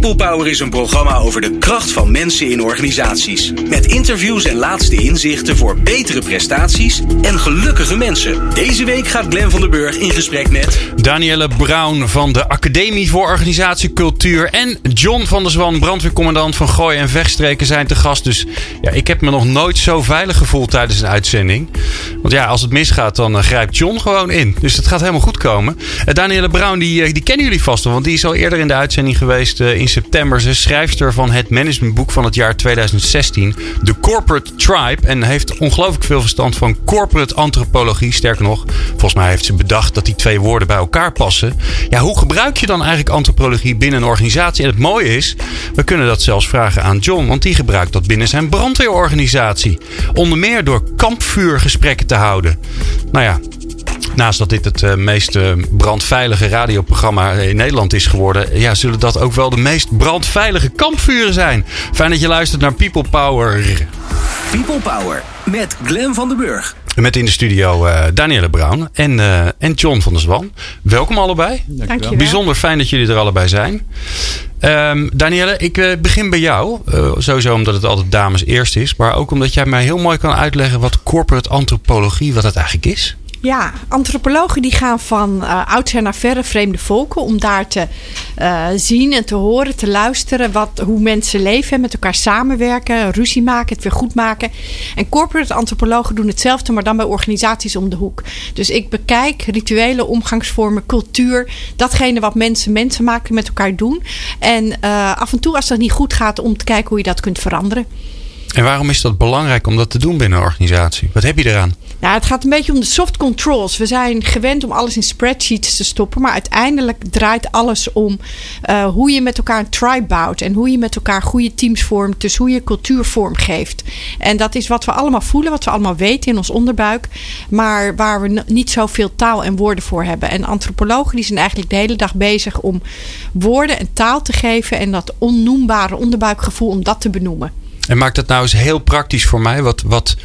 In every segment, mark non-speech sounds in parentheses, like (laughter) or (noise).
People Power is een programma over de kracht van mensen in organisaties. Met interviews en laatste inzichten voor betere prestaties en gelukkige mensen. Deze week gaat Glen van der Burg in gesprek met... Danielle Brown van de Academie voor Organisatiecultuur. En John van der Zwan, brandweercommandant van Gooi en Vechtstreken, zijn te gast. Dus ja, ik heb me nog nooit zo veilig gevoeld tijdens een uitzending. Want ja, als het misgaat, dan uh, grijpt John gewoon in. Dus het gaat helemaal goed komen. Uh, Danielle Brown, die, uh, die kennen jullie vast wel. Want die is al eerder in de uitzending geweest in september. Ze is schrijfster van het managementboek van het jaar 2016. The Corporate Tribe. En heeft ongelooflijk veel verstand van corporate antropologie. Sterker nog, volgens mij heeft ze bedacht dat die twee woorden bij elkaar passen. Ja, hoe gebruik je dan eigenlijk antropologie binnen een organisatie? En het mooie is, we kunnen dat zelfs vragen aan John. Want die gebruikt dat binnen zijn brandweerorganisatie. Onder meer door kampvuurgesprekken te houden. Nou ja, Naast dat dit het uh, meest uh, brandveilige radioprogramma in Nederland is geworden, ja, zullen dat ook wel de meest brandveilige kampvuren zijn. Fijn dat je luistert naar People Power. People Power met Glen van den Burg. Met in de studio uh, Danielle Brown en, en John van der Zwan. Welkom allebei. Dankjewel. Bijzonder fijn dat jullie er allebei zijn. Um, Danielle, ik begin bij jou. sowieso omdat het altijd dames eerst is. Maar ook omdat jij mij heel mooi kan uitleggen wat corporate antropologie, wat het eigenlijk is. Ja, antropologen die gaan van uh, oudsher naar verre vreemde volken om daar te uh, zien en te horen, te luisteren wat, hoe mensen leven, met elkaar samenwerken, ruzie maken, het weer goed maken. En corporate antropologen doen hetzelfde, maar dan bij organisaties om de hoek. Dus ik bekijk rituelen, omgangsvormen, cultuur, datgene wat mensen mensen maken met elkaar doen. En uh, af en toe als dat niet goed gaat, om te kijken hoe je dat kunt veranderen. En waarom is dat belangrijk om dat te doen binnen een organisatie? Wat heb je eraan? Nou, het gaat een beetje om de soft controls. We zijn gewend om alles in spreadsheets te stoppen. Maar uiteindelijk draait alles om uh, hoe je met elkaar een tribe bouwt. En hoe je met elkaar goede teams vormt. Dus hoe je cultuur vormgeeft. En dat is wat we allemaal voelen. Wat we allemaal weten in ons onderbuik. Maar waar we niet zoveel taal en woorden voor hebben. En antropologen die zijn eigenlijk de hele dag bezig om woorden en taal te geven. En dat onnoembare onderbuikgevoel om dat te benoemen. En maakt dat nou eens heel praktisch voor mij. Wat, wat,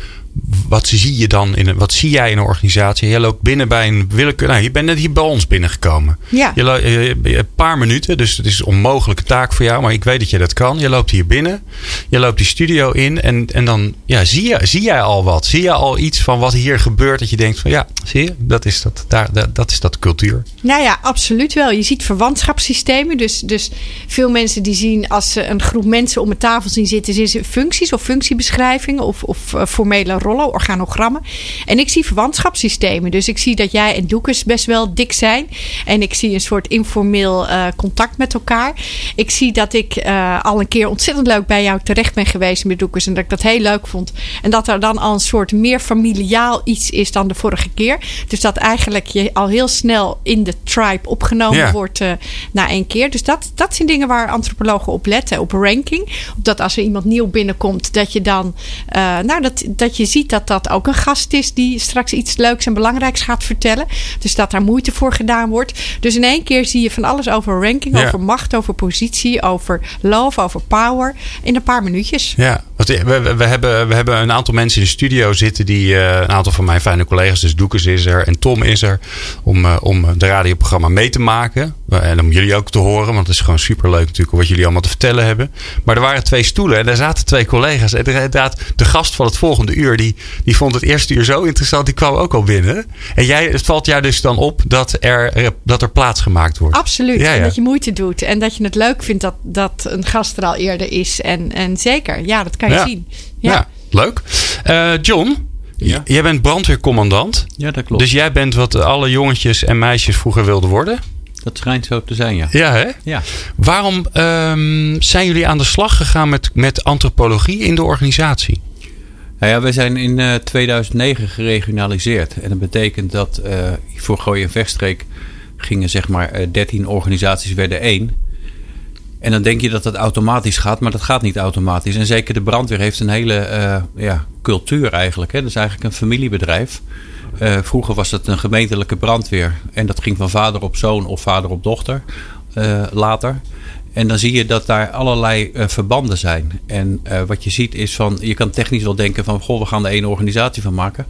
wat zie je dan in een, wat zie jij in een organisatie? Je loopt binnen bij een willekeur. Nou, je bent net hier bij ons binnengekomen. Ja. Je, lo- je, je, een paar minuten, dus het is een onmogelijke taak voor jou, maar ik weet dat je dat kan. Je loopt hier binnen, je loopt die studio in en, en dan ja, zie, je, zie jij al wat? Zie je al iets van wat hier gebeurt dat je denkt van ja, zie je, dat is dat, daar, dat, dat is dat cultuur. Nou ja, absoluut wel. Je ziet verwantschapssystemen. Dus, dus veel mensen die zien als ze een groep mensen om een tafel zien zitten, zien ze functies of functiebeschrijvingen of, of uh, formele rollen, organogrammen. En ik zie verwantschapssystemen. Dus ik zie dat jij en Doekes best wel dik zijn. En ik zie een soort informeel uh, contact met elkaar. Ik zie dat ik uh, al een keer ontzettend leuk bij jou terecht ben geweest met Doekes. En dat ik dat heel leuk vond. En dat er dan al een soort meer familiaal iets is dan de vorige keer. Dus dat eigenlijk je al heel snel in de tribe opgenomen ja. wordt uh, na één keer. Dus dat, dat zijn dingen waar antropologen op letten. Op ranking. Op dat als er iemand nieuw binnenkomt, dat je dan nou, dat, dat je ziet dat dat ook een gast is die straks iets leuks en belangrijks gaat vertellen. Dus dat daar moeite voor gedaan wordt. Dus in één keer zie je van alles over ranking, ja. over macht, over positie, over love, over power. In een paar minuutjes. Ja, we, we, we, hebben, we hebben een aantal mensen in de studio zitten die uh, een aantal van mijn fijne collega's, dus Doekes is er en Tom is er, om, uh, om de radioprogramma mee te maken. En om jullie ook te horen, want het is gewoon superleuk natuurlijk wat jullie allemaal te vertellen hebben. Maar er waren twee stoelen en daar zaten twee collega's. En inderdaad, de gast van het volgende uur, die, die vond het eerste uur zo interessant, die kwam ook al binnen. En jij, het valt jou dus dan op dat er, dat er plaats gemaakt wordt. Absoluut. Ja, ja. En dat je moeite doet. En dat je het leuk vindt dat, dat een gast er al eerder is. En, en zeker, ja, dat kan je ja. zien. Ja, ja leuk. Uh, John, ja. jij bent brandweercommandant. Ja, dat klopt. Dus jij bent wat alle jongetjes en meisjes vroeger wilden worden. Dat schijnt zo te zijn, ja. Ja, hè? Ja. Waarom um, zijn jullie aan de slag gegaan met, met antropologie in de organisatie? Nou ja, zijn in uh, 2009 geregionaliseerd. En dat betekent dat uh, voor Gooi en gingen zeg maar uh, 13 organisaties werden één. En dan denk je dat dat automatisch gaat, maar dat gaat niet automatisch. En zeker de brandweer heeft een hele ja, cultuur eigenlijk. Hè. Dat is eigenlijk een familiebedrijf. Vroeger was het een gemeentelijke brandweer. En dat ging van vader op zoon of vader op dochter later. En dan zie je dat daar allerlei uh, verbanden zijn. En uh, wat je ziet is van, je kan technisch wel denken van, goh, we gaan er één organisatie van maken.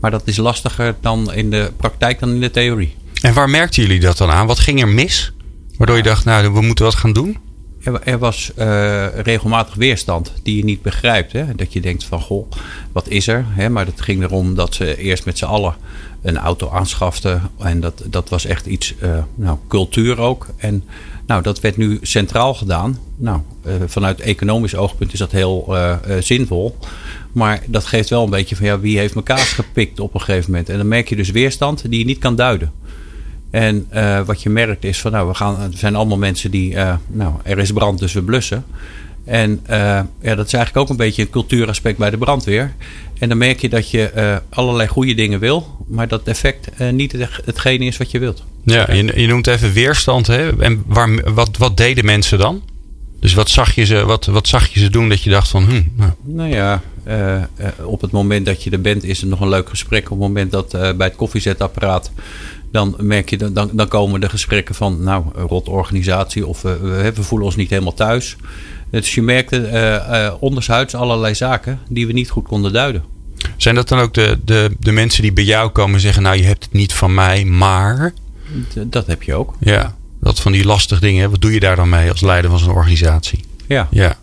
Maar dat is lastiger dan in de praktijk dan in de theorie. En waar merkten jullie dat dan aan? Wat ging er mis? Waardoor je dacht, nou, we moeten wat gaan doen? Er, was uh, regelmatig weerstand die je niet begrijpt. Hè? Dat je denkt van, goh, wat is er? Hè? Maar het ging erom dat ze eerst met z'n allen een auto aanschaften. En dat, dat was echt iets, uh, nou, cultuur ook. En nou, dat werd nu centraal gedaan. Nou, uh, vanuit economisch oogpunt is dat heel uh, uh, zinvol. Maar dat geeft wel een beetje van ja, wie heeft kaas gepikt op een gegeven moment. En dan merk je dus weerstand die je niet kan duiden. En wat je merkt is van nou, we gaan, er zijn allemaal mensen die, nou, er is brand, dus we blussen. En ja, dat is eigenlijk ook een beetje een cultuuraspect bij de brandweer. En dan merk je dat je allerlei goede dingen wil, maar dat effect niet hetgene is wat je wilt. Ja, je, je noemt even weerstand. Hè? En waar, wat, wat deden mensen dan? Dus wat zag je ze, wat, wat zag je ze doen dat je dacht van... Hm, nou. nou ja, uh, op het moment dat je er bent is het nog een leuk gesprek. Op het moment dat bij het koffiezetapparaat... dan merk je, dan, dan komen de gesprekken van... nou, rot organisatie of we, we voelen ons niet helemaal thuis. Dus je merkte ondershuids allerlei zaken die we niet goed konden duiden. Zijn dat dan ook de, de, de mensen die bij jou komen zeggen... nou, je hebt het niet van mij, maar... Dat heb je ook. Ja, dat van die lastige dingen. Wat doe je daar dan mee als leider van zo'n organisatie? Ja. ja.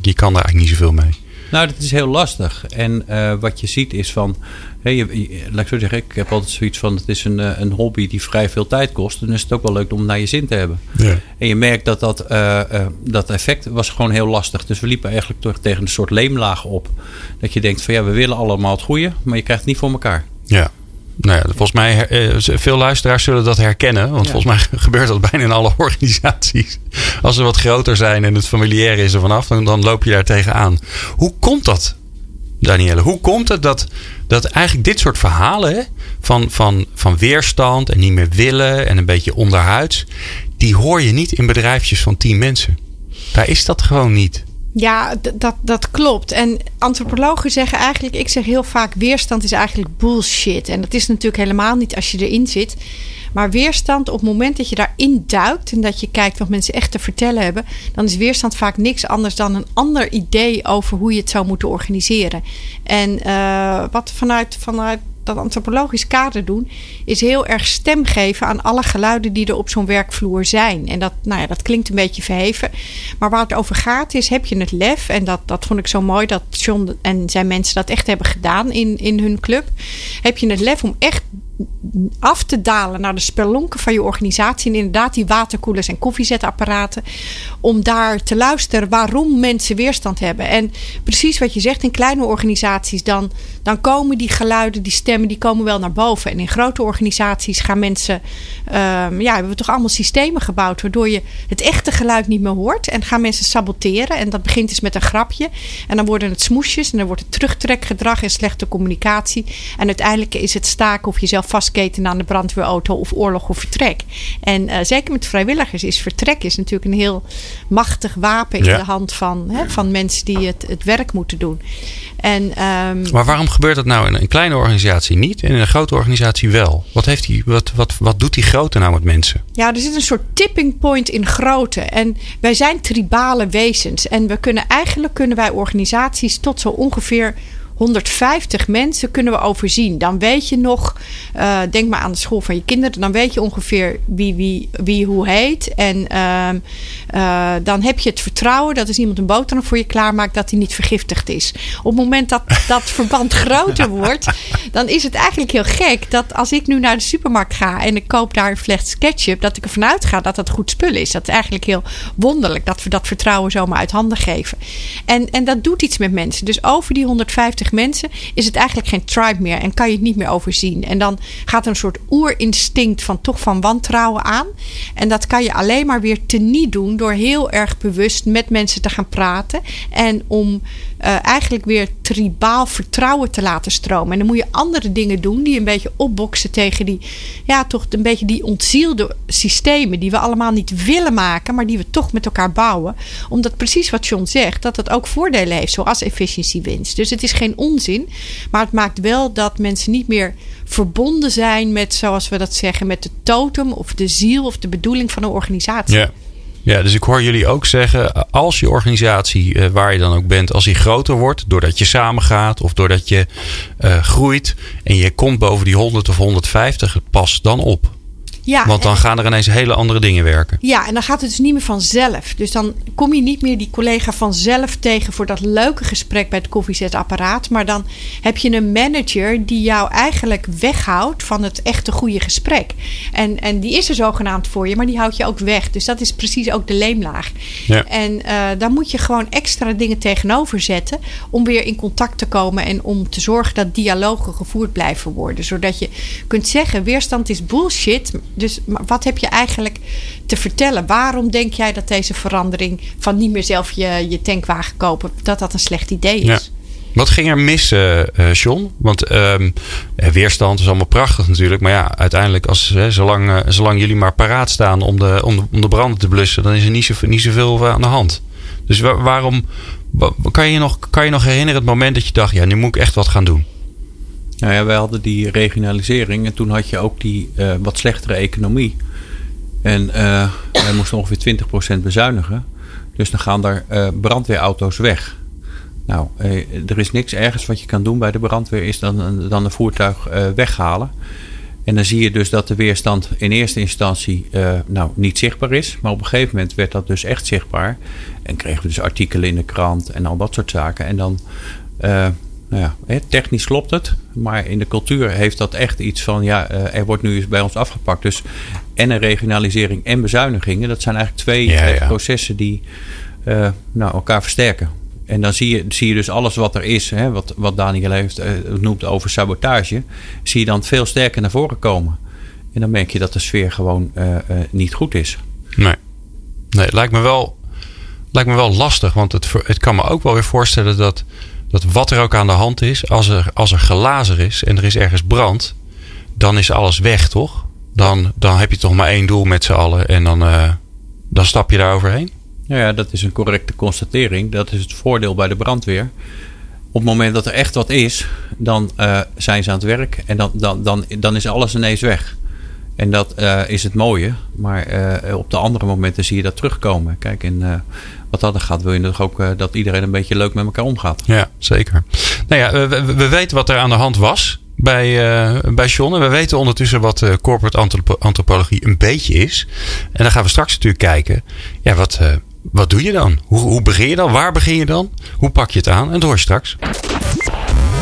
Je kan daar eigenlijk niet zoveel mee. Nou, dat is heel lastig. En uh, wat je ziet is van. Hey, je, laat ik zo zeggen, ik heb altijd zoiets van: het is een, een hobby die vrij veel tijd kost. En dan is het ook wel leuk om het naar je zin te hebben. Ja. En je merkt dat dat, uh, uh, dat effect was gewoon heel lastig. Dus we liepen eigenlijk toch tegen een soort leemlaag op. Dat je denkt: van ja, we willen allemaal het goede, maar je krijgt het niet voor elkaar. Ja. Nou ja, volgens mij, veel luisteraars zullen dat herkennen. Want ja. volgens mij (laughs) gebeurt dat bijna in alle (laughs) organisaties. Als ze wat groter zijn en het familiair is er vanaf, dan, dan loop je daar tegenaan. Hoe komt dat, Danielle? Hoe komt het dat, dat eigenlijk dit soort verhalen hè, van, van, van weerstand en niet meer willen en een beetje onderhuids, die hoor je niet in bedrijfjes van tien mensen? Daar is dat gewoon niet. Ja, dat, dat klopt. En antropologen zeggen eigenlijk, ik zeg heel vaak, weerstand is eigenlijk bullshit. En dat is natuurlijk helemaal niet als je erin zit. Maar weerstand, op het moment dat je daarin duikt en dat je kijkt wat mensen echt te vertellen hebben, dan is weerstand vaak niks anders dan een ander idee over hoe je het zou moeten organiseren. En uh, wat vanuit, vanuit dat antropologisch kader doen, is heel erg stem geven aan alle geluiden die er op zo'n werkvloer zijn. En dat, nou ja, dat klinkt een beetje verheven. Maar waar het over gaat is, heb je het lef, en dat, dat vond ik zo mooi dat John en zijn mensen dat echt hebben gedaan in, in hun club. Heb je het lef om echt af te dalen naar de spelonken van je organisatie. En inderdaad die waterkoelers en koffiezetapparaten. Om daar te luisteren waarom mensen weerstand hebben. En precies wat je zegt, in kleine organisaties dan, dan komen die geluiden, die stemmen, die komen wel naar boven. En in grote organisaties gaan mensen, um, ja, hebben we toch allemaal systemen gebouwd waardoor je het echte geluid niet meer hoort. En gaan mensen saboteren. En dat begint dus met een grapje. En dan worden het smoesjes en dan wordt het terugtrekgedrag en slechte communicatie. En uiteindelijk is het staken of jezelf vastketen aan de brandweerauto of oorlog of vertrek. En uh, zeker met vrijwilligers is vertrek is natuurlijk een heel machtig wapen in Ja. de hand van, hè, van mensen die het, het werk moeten doen. En, ehm, Maar waarom gebeurt dat nou in een kleine organisatie niet en in een grote organisatie wel? Wat, heeft die, wat, wat, wat doet die grote nou met mensen? Ja, er zit een soort tipping point in grootte. En wij zijn tribale wezens. En we kunnen eigenlijk kunnen wij organisaties tot zo ongeveer 150 mensen kunnen we overzien. Dan weet je nog, uh, denk maar aan de school van je kinderen. Dan weet je ongeveer wie, wie, wie hoe heet. En uh, uh, dan heb je het vertrouwen dat als iemand een boterham voor je klaarmaakt, dat hij niet vergiftigd is. Op het moment dat (laughs) dat verband groter wordt, dan is het eigenlijk heel gek dat als ik nu naar de supermarkt ga en ik koop daar een fles ketchup, dat ik ervan uitga dat dat goed spul is. Dat is eigenlijk heel wonderlijk dat we dat vertrouwen zomaar uit handen geven. En, en dat doet iets met mensen. Dus over die 150 mensen is het eigenlijk geen tribe meer en kan je het niet meer overzien. En dan gaat er een soort oerinstinct van toch van wantrouwen aan. En dat kan je alleen maar weer teniet doen door heel erg bewust met mensen te gaan praten. En om uh, eigenlijk weer tribaal vertrouwen te laten stromen. En dan moet je andere dingen doen die een beetje opboksen tegen die, ja, toch een beetje die ontzielde systemen die we allemaal niet willen maken, maar die we toch met elkaar bouwen. Omdat precies wat John zegt, dat het ook voordelen heeft, zoals efficiëntiewinst. Dus het is geen onzin, maar het maakt wel dat mensen niet meer verbonden zijn met, zoals we dat zeggen, met de totem of de ziel of de bedoeling van een organisatie. Ja. Ja, dus ik hoor jullie ook zeggen, als je organisatie eh, waar je dan ook bent, als die groter wordt, doordat je samengaat of doordat je uh, groeit en je komt boven die 100 of 150, pas dan op. Ja, Want dan gaan er ineens hele andere dingen werken. Ja, en dan gaat het dus niet meer vanzelf. Dus dan kom je niet meer die collega vanzelf tegen voor dat leuke gesprek bij het koffiezetapparaat. Maar dan heb je een manager die jou eigenlijk weghoudt van het echte goede gesprek. En, en die is er zogenaamd voor je, maar die houdt je ook weg. Dus dat is precies ook de leemlaag. Ja. En uh, daar moet je gewoon extra dingen tegenover zetten om weer in contact te komen en om te zorgen dat dialogen gevoerd blijven worden. Zodat je kunt zeggen: weerstand is bullshit dus wat heb je eigenlijk te vertellen? Waarom denk jij dat deze verandering van niet meer zelf je, je tankwagen kopen, dat dat een slecht idee is? Ja. Wat ging er mis, uh, John? Want um, weerstand is allemaal prachtig natuurlijk. Maar ja, uiteindelijk, als, zolang, uh, zolang jullie maar paraat staan om de, om, de, om de branden te blussen, dan is er niet, zo, niet zoveel aan de hand. Dus waarom, kan je, nog, kan je nog herinneren het moment dat je dacht, ja, nu moet ik echt wat gaan doen? Nou ja, wij hadden die regionalisering en toen had je ook die uh, wat slechtere economie. En uh, wij moesten ongeveer 20% bezuinigen. Dus dan gaan er uh, brandweerauto's weg. Nou, er is niks ergens wat je kan doen bij de brandweer is dan, dan een voertuig weghalen. En dan zie je dus dat de weerstand in eerste instantie nou, niet zichtbaar is. Maar op een gegeven moment werd dat dus echt zichtbaar. En kregen we dus artikelen in de krant en al dat soort zaken. En dan ja, technisch klopt het, maar in de cultuur heeft dat echt iets van, ja, eh, er wordt nu eens bij ons afgepakt. Dus en een regionalisering en bezuinigingen, dat zijn eigenlijk twee eh, processen die uh, nou, elkaar versterken. En dan zie je, zie je dus alles wat er is, hè, wat, wat Daniel heeft uh, noemt over sabotage, zie je dan veel sterker naar voren komen. En dan merk je dat de sfeer gewoon niet goed is. Nee, nee lijkt, me wel, lijkt me wel lastig, want het, het kan me ook wel weer voorstellen dat dat wat er ook aan de hand is, als er, als er glazer is en er is ergens brand, dan is alles weg, toch? Dan, dan heb je toch maar één doel met z'n allen en dan, uh, dan stap je daar overheen. Nou ja, dat is een correcte constatering. Dat is het voordeel bij de brandweer. Op het moment dat er echt wat is, dan uh, zijn ze aan het werk en dan, dan, dan, dan is alles ineens weg. En dat uh, is het mooie. Maar op de andere momenten zie je dat terugkomen. Kijk, uh, wat dat gaat, wil je toch ook dat iedereen een beetje leuk met elkaar omgaat. Ja, zeker. Nou ja, we, we weten wat er aan de hand was bij, bij John. En we weten ondertussen wat corporate antropologie een beetje is. En dan gaan we straks natuurlijk kijken. Ja, wat, wat doe je dan? Hoe, hoe begin je dan? Waar begin je dan? Hoe pak je het aan? En dat hoor je straks.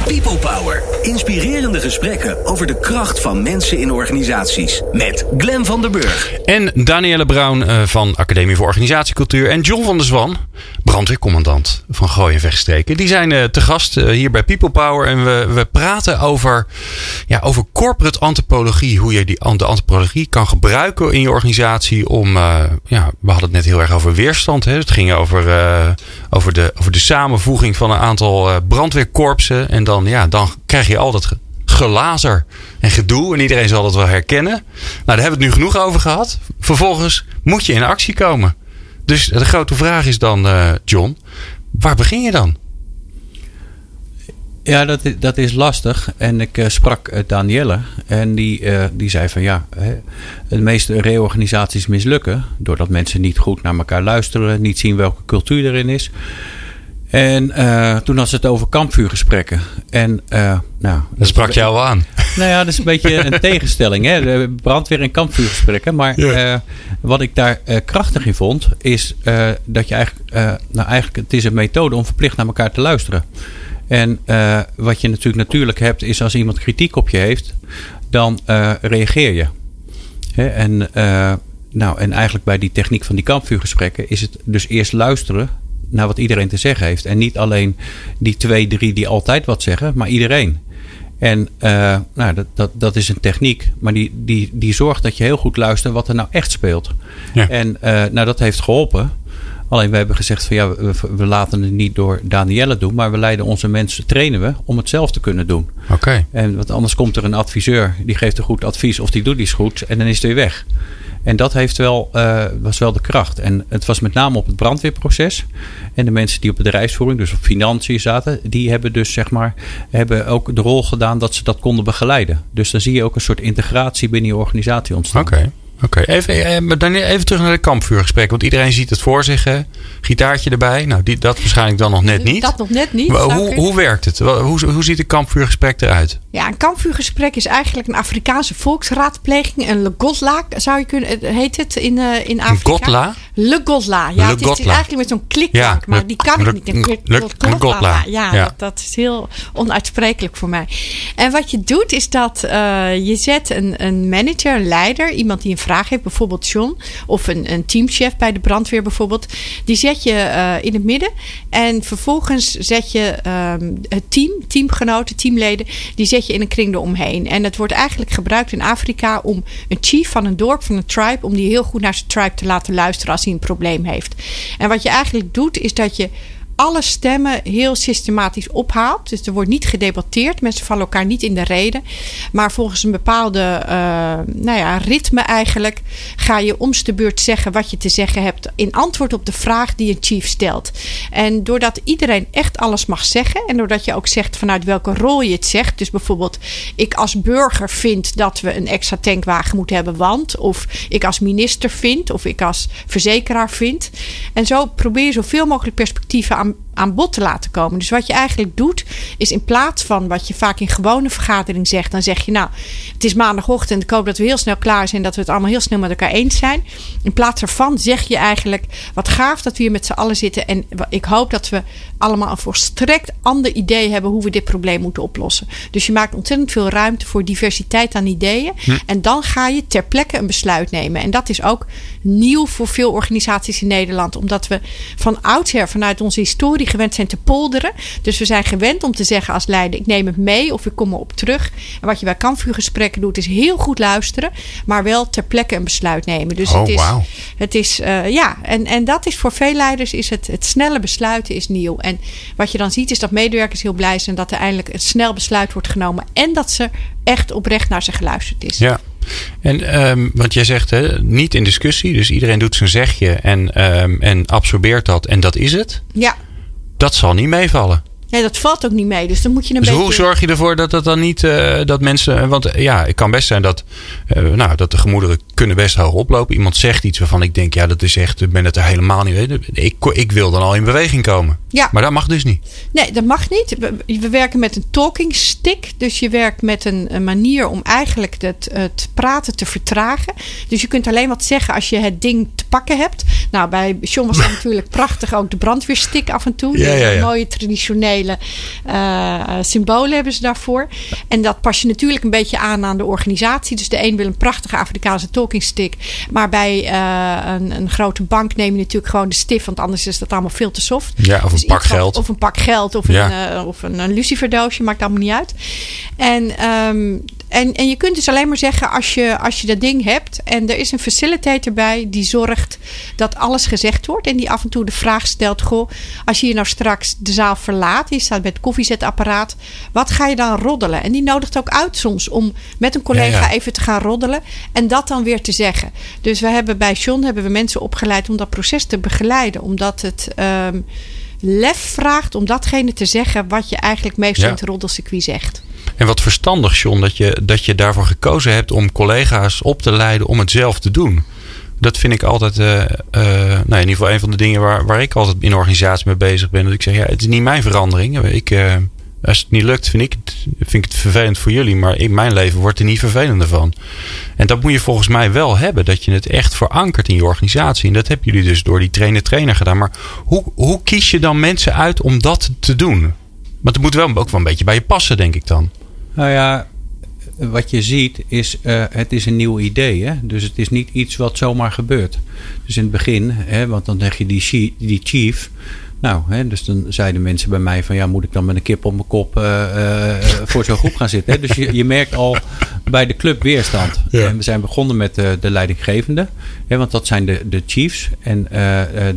People Power. Inspirerende gesprekken over de kracht van mensen in organisaties. Met Glen van der Burg. En Danielle Brown eh, van Academie voor Organisatiecultuur. En John van der Zwan, brandweercommandant van Gooi en. Die zijn uh, te gast uh, hier bij People Power. En we, we praten over, ja, over corporate antropologie. Hoe je die, de antropologie kan gebruiken in je organisatie. Om, ja, we hadden het net heel erg over weerstand. Hè. Het ging over, over, de, over de samenvoeging van een aantal brandweerkorpsen. En dan, ja, dan krijg je altijd gelazer en gedoe. En iedereen zal dat wel herkennen. Nou, daar hebben we het nu genoeg over gehad. Vervolgens moet je in actie komen. Dus de grote vraag is dan, uh, John, waar begin je dan? Ja, dat, dat is lastig. En ik uh, sprak uh, Danielle en die, die zei van ja, hè, de meeste reorganisaties mislukken doordat mensen niet goed naar elkaar luisteren, niet zien welke cultuur erin is. En uh, toen had ze het over kampvuurgesprekken. En, uh, nou, dat sprak jou wel aan. Nou ja, dat is een beetje (laughs) een tegenstelling. Hè? Brandweer- en kampvuurgesprekken. Maar uh, wat ik daar krachtig in vond, is dat je eigenlijk, nou eigenlijk, het is een methode om verplicht naar elkaar te luisteren. En wat je natuurlijk natuurlijk hebt, is als iemand kritiek op je heeft, dan reageer je. Hè? En, nou, en eigenlijk bij die techniek van die kampvuurgesprekken is het dus eerst luisteren naar wat iedereen te zeggen heeft. En niet alleen die twee, drie die altijd wat zeggen, maar iedereen. En uh, nou, dat, dat, dat is een techniek, maar die, die, die zorgt dat je heel goed luistert wat er nou echt speelt. Ja. En uh, nou, dat heeft geholpen. Alleen we hebben gezegd van ja, we, we, laten het niet door Danielle doen, maar we leiden onze mensen, trainen we om het zelf te kunnen doen. Oké. Okay. En want anders komt er een adviseur, die geeft een goed advies of die doet iets goed en dan is het weer weg. En dat heeft wel, uh, was wel de kracht. En het was met name op het brandweerproces. En de mensen die op bedrijfsvoering, dus op financiën zaten, die hebben dus zeg maar, hebben ook de rol gedaan dat ze dat konden begeleiden. Dus dan zie je ook een soort integratie binnen je organisatie ontstaan. Oké. Oké, even, eh, dan even terug naar de kampvuurgesprekken. Want iedereen ziet het voor zich. Hè? Gitaartje erbij. Nou, die, dat waarschijnlijk dan nog net niet. Dat nog net niet. Maar hoe, hoe werkt het? Hoe, hoe ziet een kampvuurgesprek eruit? Ja, een kampvuurgesprek is eigenlijk een Afrikaanse volksraadpleging. Een legotla zou je kunnen, het heet het in, eh in Afrika. gotla? Legotla. Ja, het is eigenlijk met zo'n klikklank, Ja, maar le- die kan ik le- niet. Een legotla. Ja, Ja. Dat, dat is heel onuitsprekelijk voor mij. En wat je doet is dat eh, je zet een, een manager, een leider, iemand die een vraag heeft, bijvoorbeeld John, of een, een teamchef bij de brandweer bijvoorbeeld, die zet je eh, in het midden. En vervolgens zet je ehm, het team, teamgenoten, teamleden, die zet je in een kring eromheen. En het wordt eigenlijk gebruikt in Afrika om een chief van een dorp, van een tribe, om die heel goed naar zijn tribe te laten luisteren als hij een probleem heeft. En wat je eigenlijk doet, is dat je alle stemmen heel systematisch ophaalt. Dus er wordt niet gedebatteerd. Mensen vallen elkaar niet in de reden. Maar volgens een bepaalde eh, nou ja, ritme eigenlijk... ga je omst de beurt zeggen wat je te zeggen hebt... in antwoord op de vraag die een chief stelt. En doordat iedereen echt alles mag zeggen... en doordat je ook zegt vanuit welke rol je het zegt... dus bijvoorbeeld ik als burger vind dat we een extra tankwagen moeten hebben... want... of ik als minister vind... of ik als verzekeraar vind. En zo probeer je zoveel mogelijk perspectieven aan, from aan bod te laten komen. Dus wat je eigenlijk doet, is in plaats van wat je vaak in gewone vergadering zegt, dan zeg je nou, het is maandagochtend, ik hoop dat we heel snel klaar zijn, dat we het allemaal heel snel met elkaar eens zijn. In plaats daarvan zeg je eigenlijk, wat gaaf dat we hier met z'n allen zitten en ik hoop dat we allemaal een volstrekt ander idee hebben hoe we dit probleem moeten oplossen. Dus je maakt ontzettend veel ruimte voor diversiteit aan ideeën en dan ga je ter plekke een besluit nemen. En dat is ook nieuw voor veel organisaties in Nederland, omdat we van oudsher vanuit onze historie gewend zijn te polderen. Dus we zijn gewend om te zeggen als leider: ik neem het mee of ik kom erop terug. En wat je bij kampvuurgesprekken doet, is heel goed luisteren, maar wel ter plekke een besluit nemen. Dus Oh, het is, het is eh, ja, en, en dat is voor veel leiders is het, het snelle besluiten is nieuw. En wat je dan ziet is dat medewerkers heel blij zijn dat er eindelijk een snel besluit wordt genomen en dat ze echt oprecht naar ze geluisterd is. Ja. En ehm, want jij zegt hè, niet in discussie, dus iedereen doet zijn zegje en, ehm, en absorbeert dat en dat is het. Ja. Dat zal niet meevallen. Nee, dat valt ook niet mee. Dus dan moet je een Dus beetje. hoe zorg je ervoor dat dat dan niet, eh, dat mensen, want eh, ja, het kan best zijn dat, eh, nou, dat de gemoederen kunnen best hoog oplopen. Iemand zegt iets waarvan ik denk, ja, dat is echt, ik ben het er helemaal niet. Ik, ik wil dan al in beweging komen. Ja. Maar dat mag dus niet. Nee, dat mag niet. We, we werken met een talking stick. Dus je werkt met een, een manier om eigenlijk het, het praten te vertragen. Dus je kunt alleen wat zeggen als je het ding te pakken hebt. Nou, bij John was dat (laughs) natuurlijk prachtig. Ook de brandweerstick af en toe. Ja, ja, ja. Mooie traditionele eh, symbolen hebben ze daarvoor. En dat pas je natuurlijk een beetje aan aan de organisatie. Dus de een wil een prachtige Afrikaanse talking stick. Maar bij eh, een, een grote bank neem je natuurlijk gewoon de stift. Want anders is dat allemaal veel te soft. Ja, of een Dus pak geld. Of een pak geld of Ja. een, eh, of een, een luciferdoosje, maakt allemaal niet uit. En, ehm, en, en je kunt dus alleen maar zeggen als je, als je dat ding hebt en er is een facilitator bij die zorgt dat alles gezegd wordt en die af en toe de vraag stelt: Goh, als je hier nou straks de zaal verlaat, je staat bij het koffiezetapparaat, wat ga je dan roddelen? En die nodigt ook uit soms om met een collega Ja, ja. even te gaan roddelen en dat dan weer te zeggen. Dus we hebben bij John hebben we mensen opgeleid om dat proces te begeleiden, omdat het. ehm, lef vraagt om datgene te zeggen wat je eigenlijk meestal Ja. in het roddelcircuit zegt. En wat verstandig, John, dat je, dat je daarvoor gekozen hebt om collega's op te leiden om het zelf te doen. Dat vind ik altijd, eh, eh, nou in ieder geval een van de dingen waar, waar ik altijd in organisatie mee bezig ben. Dat ik zeg, ja, het is niet mijn verandering. Ik, eh, als het niet lukt, vind ik, het, vind ik het vervelend voor jullie. Maar in mijn leven wordt er niet vervelender van. En dat moet je volgens mij wel hebben. Dat je het echt verankert in je organisatie. En dat hebben jullie dus door die trainer-trainer gedaan. Maar hoe, hoe kies je dan mensen uit om dat te doen? Want het moet wel ook wel een beetje bij je passen, denk ik dan. Nou ja, wat je ziet is, eh, het is een nieuw idee. Hè? Dus het is niet iets wat zomaar gebeurt. Dus in het begin, hè, want dan zeg je die, die chief. Nou, hè, dus dan zeiden mensen bij mij van ja, moet ik dan met een kip op mijn kop eh, eh, voor zo'n groep gaan zitten? Hè? Dus je, je merkt al bij de club weerstand. Ja. En we zijn begonnen met de, de leidinggevende, hè, want dat zijn de, de chiefs. En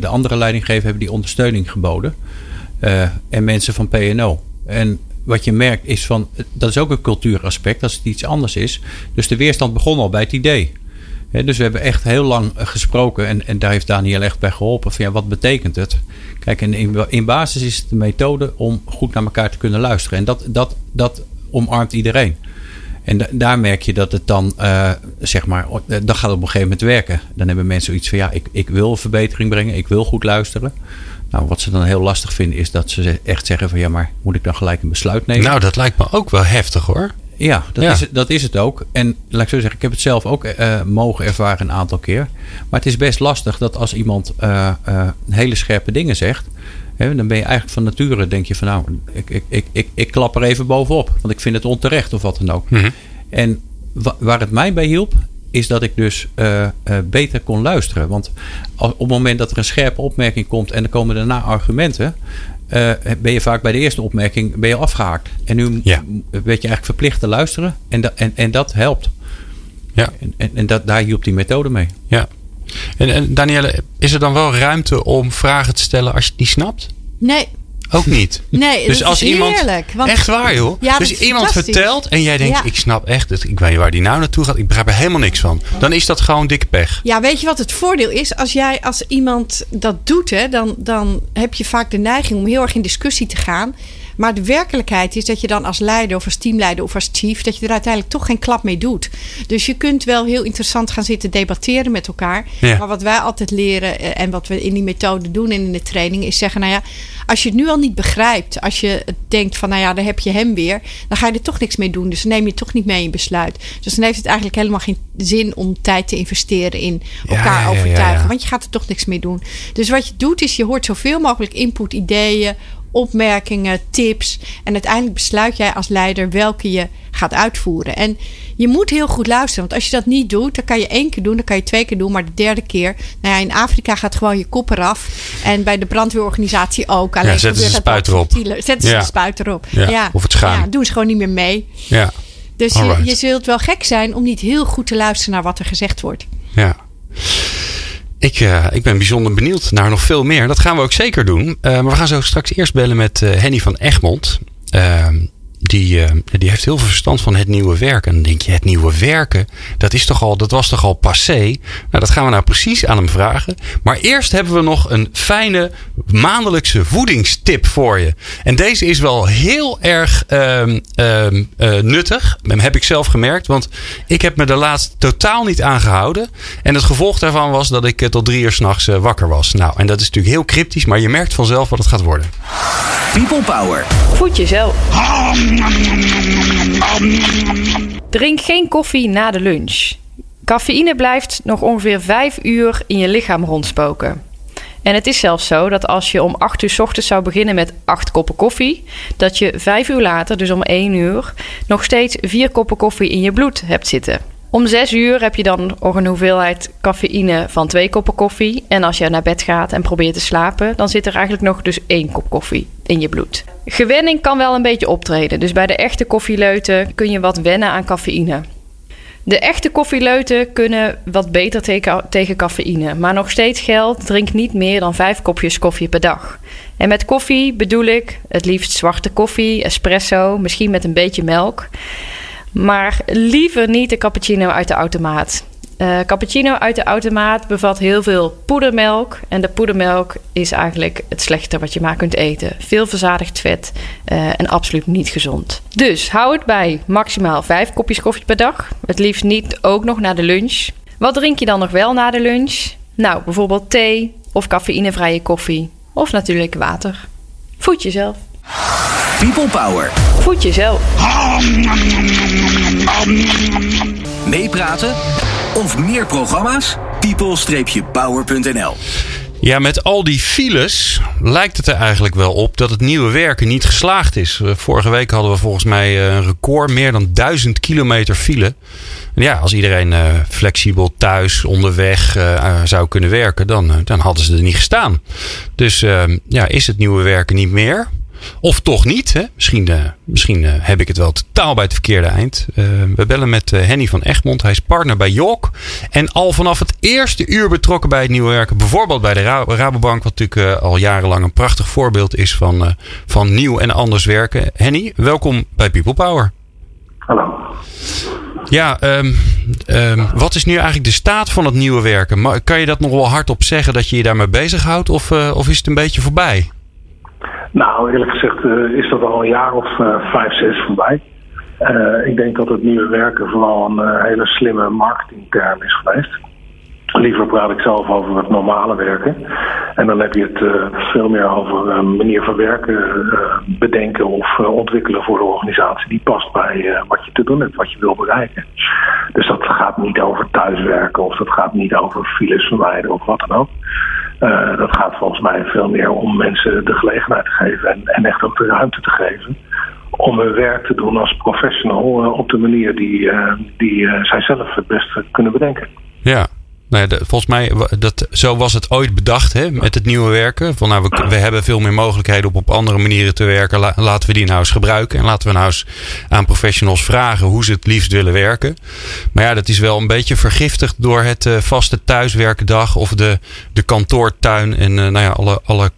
de andere leidinggevenden hebben die ondersteuning geboden. En mensen van PNO. En wat je merkt is van, dat is ook een cultuuraspect als het iets anders is. Dus de weerstand begon al bij het idee. Dus we hebben echt heel lang eh, gesproken en, en daar heeft Daniel echt bij geholpen. Van, ja, wat betekent het? Kijk, en in, in basis is het de methode om goed naar elkaar te kunnen luisteren. En dat, dat, dat omarmt iedereen. En daar merk je dat het dan, uh, zeg maar, dan gaat het op een gegeven moment werken. Dan hebben mensen zoiets van, ja, ik, ik wil verbetering brengen, ik wil goed luisteren. Nou, wat ze dan heel lastig vinden is dat ze echt zeggen van, ja, maar moet ik dan gelijk een besluit nemen? Nou, dat lijkt me ook wel heftig hoor. Ja, dat, Is, dat is het ook. En laat ik zo zeggen, ik heb het zelf ook uh, mogen ervaren een aantal keer. Maar het is best lastig dat als iemand uh, hele scherpe dingen zegt, dan ben je eigenlijk van nature, denk je van nou, ik, ik, ik, ik, ik klap er even bovenop. Want ik vind het onterecht of wat dan ook. Mhm. En waar het mij bij hielp, is dat ik dus beter kon luisteren. Want op het moment dat er een scherpe opmerking komt en er komen daarna argumenten, uh, ben je vaak bij de eerste opmerking ben je afgehaakt. En nu ja. werd je eigenlijk verplicht te luisteren. En, da en, en dat helpt. Ja. En, en, en dat, daar hielp die methode mee. Ja. En, en Danielle, is er dan wel ruimte om vragen te stellen als je het niet snapt? Nee. Ook niet. (laughs) Nee, dus dat als is iemand. heerlijk. Want, echt waar, joh. Ja, dus iemand vertelt en jij denkt: Ja. ik snap echt, het, ik weet niet waar die nou naartoe gaat. Ik begrijp er helemaal niks van. Dan is dat gewoon dikke pech. Ja, weet je wat het voordeel is? Als jij als iemand dat doet, hè, dan, dan heb je vaak de neiging om heel erg in discussie te gaan. Maar de werkelijkheid is dat je dan als leider of als teamleider of als chief, dat je er uiteindelijk toch geen klap mee doet. Dus je kunt wel heel interessant gaan zitten debatteren met elkaar. Ja. Maar wat wij altijd leren eh, en wat we in die methode doen en in de training is zeggen, nou ja, als je het nu al niet begrijpt, als je het denkt van, nou ja, daar heb je hem weer, dan ga je er toch niks mee doen. Dus dan neem je toch niet mee in besluit. Dus dan heeft het eigenlijk helemaal geen zin om tijd te investeren in elkaar ja, overtuigen. ja. Want je gaat er toch niks mee doen. Dus wat je doet is, je hoort zoveel mogelijk input, ideeën, opmerkingen, tips. En uiteindelijk besluit jij als leider welke je gaat uitvoeren. En je moet heel goed luisteren. Want als je dat niet doet, dan kan je één keer doen, dan kan je twee keer doen. Maar de derde keer, nou ja, in Afrika gaat gewoon je kop eraf. En bij de brandweerorganisatie ook. Alleen Ja, zetten ze de spuit erop. Zetten ze Ja. de spuit erop. Ja, of het schuim. Ja, doen ze gewoon niet meer mee. Ja. Dus je, je zult wel gek zijn om niet heel goed te luisteren naar wat er gezegd wordt. Ja. Ik, eh, ik ben bijzonder benieuwd naar nog veel meer. Dat gaan we ook zeker doen. Eh, maar we gaan zo straks eerst bellen met eh, Henny van Egmond. Die, eh, die heeft heel veel verstand van het nieuwe werken. En dan denk je, het nieuwe werken, dat, is toch al, dat was toch al passé? Nou, dat gaan we nou precies aan hem vragen. Maar eerst hebben we nog een fijne maandelijkse voedingstip voor je. En deze is wel heel erg ehm, ehm, eh, nuttig. Dat heb ik zelf gemerkt. Want ik heb me de laatst totaal niet aangehouden. En het gevolg daarvan was dat ik eh, tot drie uur s'nachts nachts wakker was. Nou, en dat is natuurlijk heel cryptisch. Maar je merkt vanzelf wat het gaat worden. People Power. Voed jezelf. Drink geen koffie na de lunch. Cafeïne blijft nog ongeveer 5 uur in je lichaam rondspoken. En het is zelfs zo dat als je om 8 uur 's ochtends zou beginnen met 8 koppen koffie, dat je 5 uur later, dus om 1 uur, nog steeds 4 koppen koffie in je bloed hebt zitten. Om 6 uur heb je dan een hoeveelheid cafeïne van 2 koppen koffie. En als je naar bed gaat en probeert te slapen, dan zit er eigenlijk nog dus 1 kop koffie in je bloed. Gewenning kan wel een beetje optreden. Dus bij de echte koffieleuten kun je wat wennen aan cafeïne. De echte koffieleuten kunnen wat beter tegen, cafeïne. Maar nog steeds geldt, drink niet meer dan 5 kopjes koffie per dag. En met koffie bedoel ik het liefst zwarte koffie, espresso, misschien met een beetje melk. Maar liever niet de cappuccino uit de automaat. Eh, cappuccino uit de automaat bevat heel veel poedermelk. En de poedermelk is eigenlijk het slechte wat je maar kunt eten. Veel verzadigd vet eh, en absoluut niet gezond. Dus hou het bij maximaal 5 kopjes koffie per dag. Het liefst niet ook nog na de lunch. Wat drink je dan nog wel na de lunch? Nou, bijvoorbeeld thee of cafeïnevrije koffie. Of natuurlijk water. Voed jezelf. People Power. Voed jezelf. Meepraten of meer programma's? people-power.nl Ja, met al die files lijkt het er eigenlijk wel op dat het nieuwe werken niet geslaagd is. Eh, Vorige week hadden we volgens mij eh, een record, meer dan 1000 kilometer file. En ja, als iedereen eh, flexibel thuis, onderweg zou kunnen werken, dan, dan hadden ze er niet gestaan. Dus ja, is het nieuwe werken niet meer? Of toch niet? Hè? Misschien, eh, misschien eh, heb ik het wel totaal bij het verkeerde eind. Eh, we bellen met Henny van Egmond. Hij is partner bij York. En al vanaf het eerste uur betrokken bij het nieuwe werken. Bijvoorbeeld bij de Ra- Rabobank. Wat natuurlijk al jarenlang een prachtig voorbeeld is van, van nieuw en anders werken. Henny, welkom bij People Power. Hallo. Ja, ehm, ehm, wat is nu eigenlijk de staat van het nieuwe werken? Kan je dat nog wel hardop zeggen dat je je daarmee bezighoudt? Of, of is het een beetje voorbij? Nou, eerlijk gezegd eh, is dat al een jaar of eh, vijf, zes voorbij. ik denk dat het nieuwe werken vooral een hele slimme marketingterm is geweest. Liever praat ik zelf over het normale werken. En dan heb je het veel meer over een manier van werken bedenken of ontwikkelen voor de organisatie. Die past bij wat je te doen hebt, wat je wil bereiken. Dus dat gaat niet over thuiswerken of dat gaat niet over files vermijden of wat dan ook. Dat gaat volgens mij veel meer om mensen de gelegenheid te geven en, en echt ook de ruimte te geven om hun werk te doen als professional op de manier die, die zij zelf het beste kunnen bedenken. Ja, nou ja, volgens mij, dat, zo was het ooit bedacht hè, met het nieuwe werken. Van, nou, we, hebben veel meer mogelijkheden om op andere manieren te werken. laten we die nou eens gebruiken. En laten we nou eens aan professionals vragen hoe ze het liefst willen werken. Maar ja, dat is wel een beetje vergiftigd door het uh, vaste thuiswerkendag of de, de kantoortuin en uh, nou ja, alle, alle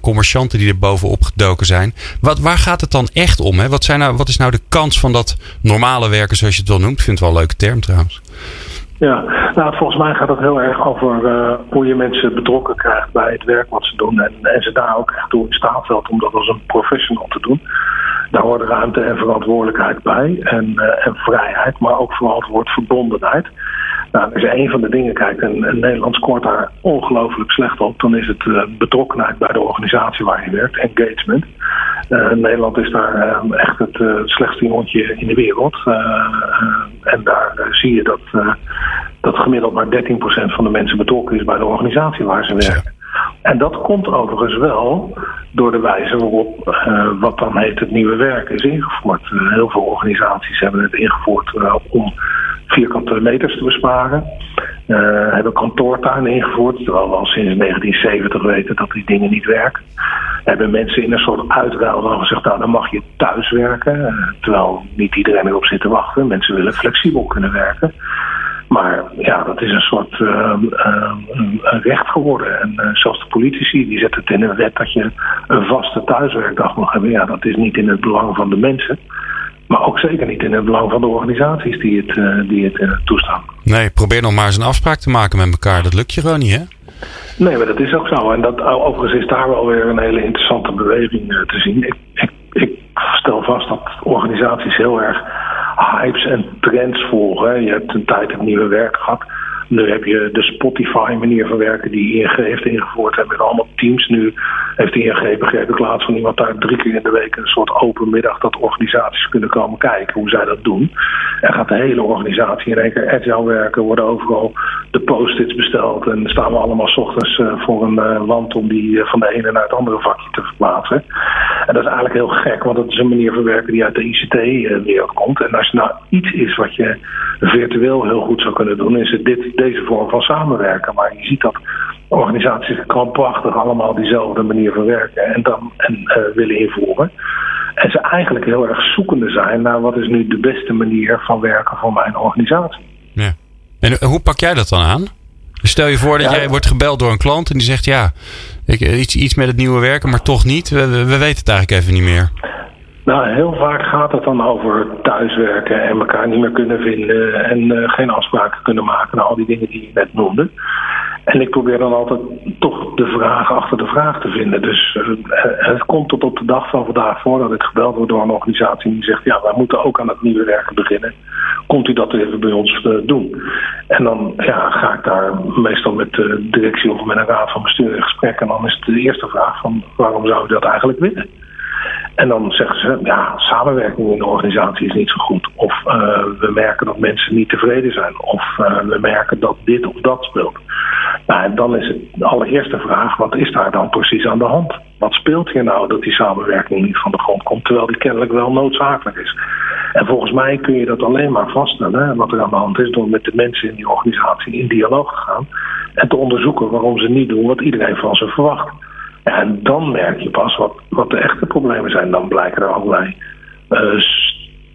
commercianten die er bovenop gedoken zijn. Wat, waar gaat het dan echt om? Hè? Wat, zijn nou, wat is nou de kans van dat normale werken, zoals je het wel noemt? Ik vind het wel een leuke term trouwens. Ja, nou volgens mij gaat het heel erg over uh, hoe je mensen betrokken krijgt bij het werk wat ze doen. En, en ze daar ook echt toe in staat om dat als een professional te doen. Daar hoort ruimte en verantwoordelijkheid bij. En, uh, en vrijheid, maar ook vooral het woord verbondenheid. Nou, als je een van de dingen kijkt en, en Nederland scoort daar ongelooflijk slecht op, dan is het uh, betrokkenheid bij de organisatie waar je werkt, engagement. Uh, Nederland is daar uh, echt het slechtste jongetje in de wereld. en daar zie je dat, dat gemiddeld maar 13% van de mensen betrokken is bij de organisatie waar ze werken. En dat komt overigens wel door de wijze waarop wat dan heet het nieuwe werk is ingevoerd. heel veel organisaties hebben het ingevoerd om vierkante meters te besparen. Hebben kantoortuinen ingevoerd, terwijl we al sinds 1970 weten dat die dingen niet werken. Hebben mensen in een soort uitruil dan gezegd, nou dan mag je thuis werken. Terwijl niet iedereen erop zit te wachten. Mensen willen flexibel kunnen werken. Maar ja, dat is een soort uh, een recht geworden. En uh, zelfs de politici die zetten het in een wet dat je een vaste thuiswerkdag mag hebben. Ja, dat is niet in het belang van de mensen. Maar ook zeker niet in het belang van de organisaties die het, uh, die het uh, toestaan. Nee, probeer nog maar eens een afspraak te maken met elkaar. Dat lukt je gewoon niet, hè? Nee, maar dat is ook zo. En dat, overigens is daar wel weer een hele interessante beweging te zien. Ik, ik, ik, stel vast dat organisaties heel erg hypes en trends volgen. Je hebt een tijd het nieuwe werk gehad. Nu heb je de Spotify manier van werken die ING heeft ingevoerd. Hebben met allemaal teams nu. Heeft ING begrepen in plaats van iemand daar drie keer in de week een soort open middag dat organisaties kunnen komen kijken hoe zij dat doen. En gaat de hele organisatie in één keer agile werken. Worden overal de post-its besteld. En staan we allemaal s ochtends uh, voor een uh, wand om die uh, van de ene naar het andere vakje te verplaatsen. En dat is eigenlijk heel gek, want dat is een manier van werken die uit de ICT-wereld komt. En als er nou iets is wat je virtueel heel goed zou kunnen doen, is het dit deze vorm van samenwerken. Maar je ziet dat organisaties krampachtig allemaal diezelfde manier van werken en dan en, uh, willen invoeren. En ze eigenlijk heel erg zoekende zijn naar wat is nu de beste manier van werken voor mijn organisatie. Ja. En hoe pak jij dat dan aan? Stel je voor dat jij wordt gebeld door een klant en die zegt ja, ik, iets, iets met het nieuwe werken, maar toch niet. We, we weten het eigenlijk even niet meer. Nou, heel vaak gaat het dan over thuiswerken en elkaar niet meer kunnen vinden en uh, geen afspraken kunnen maken. Nou, al die dingen die je net noemde. En ik probeer dan altijd toch de vraag achter de vraag te vinden. Dus uh, het komt tot op de dag van vandaag voor dat ik gebeld word door een organisatie die zegt: Ja, wij moeten ook aan het nieuwe werken beginnen. Komt u dat even bij ons uh, doen? En dan ja, ga ik daar meestal met de directie of met een raad van bestuur in gesprek. En dan is de eerste vraag: van waarom zou u dat eigenlijk willen? En dan zeggen ze, ja, samenwerking in de organisatie is niet zo goed. Of uh, we merken dat mensen niet tevreden zijn. Of uh, we merken dat dit of dat speelt. Nou, en dan is het de allereerste vraag, wat is daar dan precies aan de hand? Wat speelt hier nou dat die samenwerking niet van de grond komt, terwijl die kennelijk wel noodzakelijk is? En volgens mij kun je dat alleen maar vaststellen, wat er aan de hand is, door met de mensen in die organisatie in dialoog te gaan en te onderzoeken waarom ze niet doen wat iedereen van ze verwacht. En dan merk je pas wat, de echte problemen zijn. Dan blijken er allerlei uh,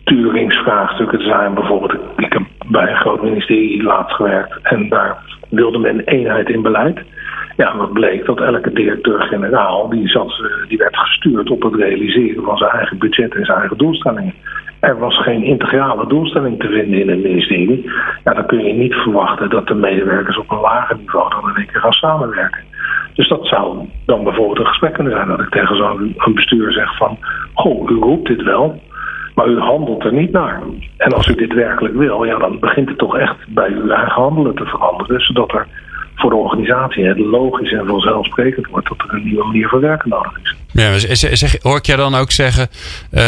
sturingsvraagstukken te zijn. Bijvoorbeeld, ik heb bij een groot ministerie laatst gewerkt en daar wilde men eenheid in beleid. Ja, wat bleek dat elke directeur-generaal die, eh, die werd gestuurd op het realiseren van zijn eigen budget en zijn eigen doelstellingen. Er was geen integrale doelstelling te vinden in het ministerie. Ja, dan kun je niet verwachten dat de medewerkers op een lager niveau dan in één keer gaan samenwerken. Dus dat zou dan bijvoorbeeld een gesprek kunnen zijn dat ik tegen zo'n bestuur zeg van... Goh, u roept dit wel, Maar u handelt er niet naar. En als u dit werkelijk wil, ja, dan begint het toch echt bij uw eigen handelen te veranderen. Zodat er voor de organisatie het logisch en vanzelfsprekend wordt dat er een nieuwe manier van werken nodig is. Ja, zeg, hoor ik jij dan ook zeggen,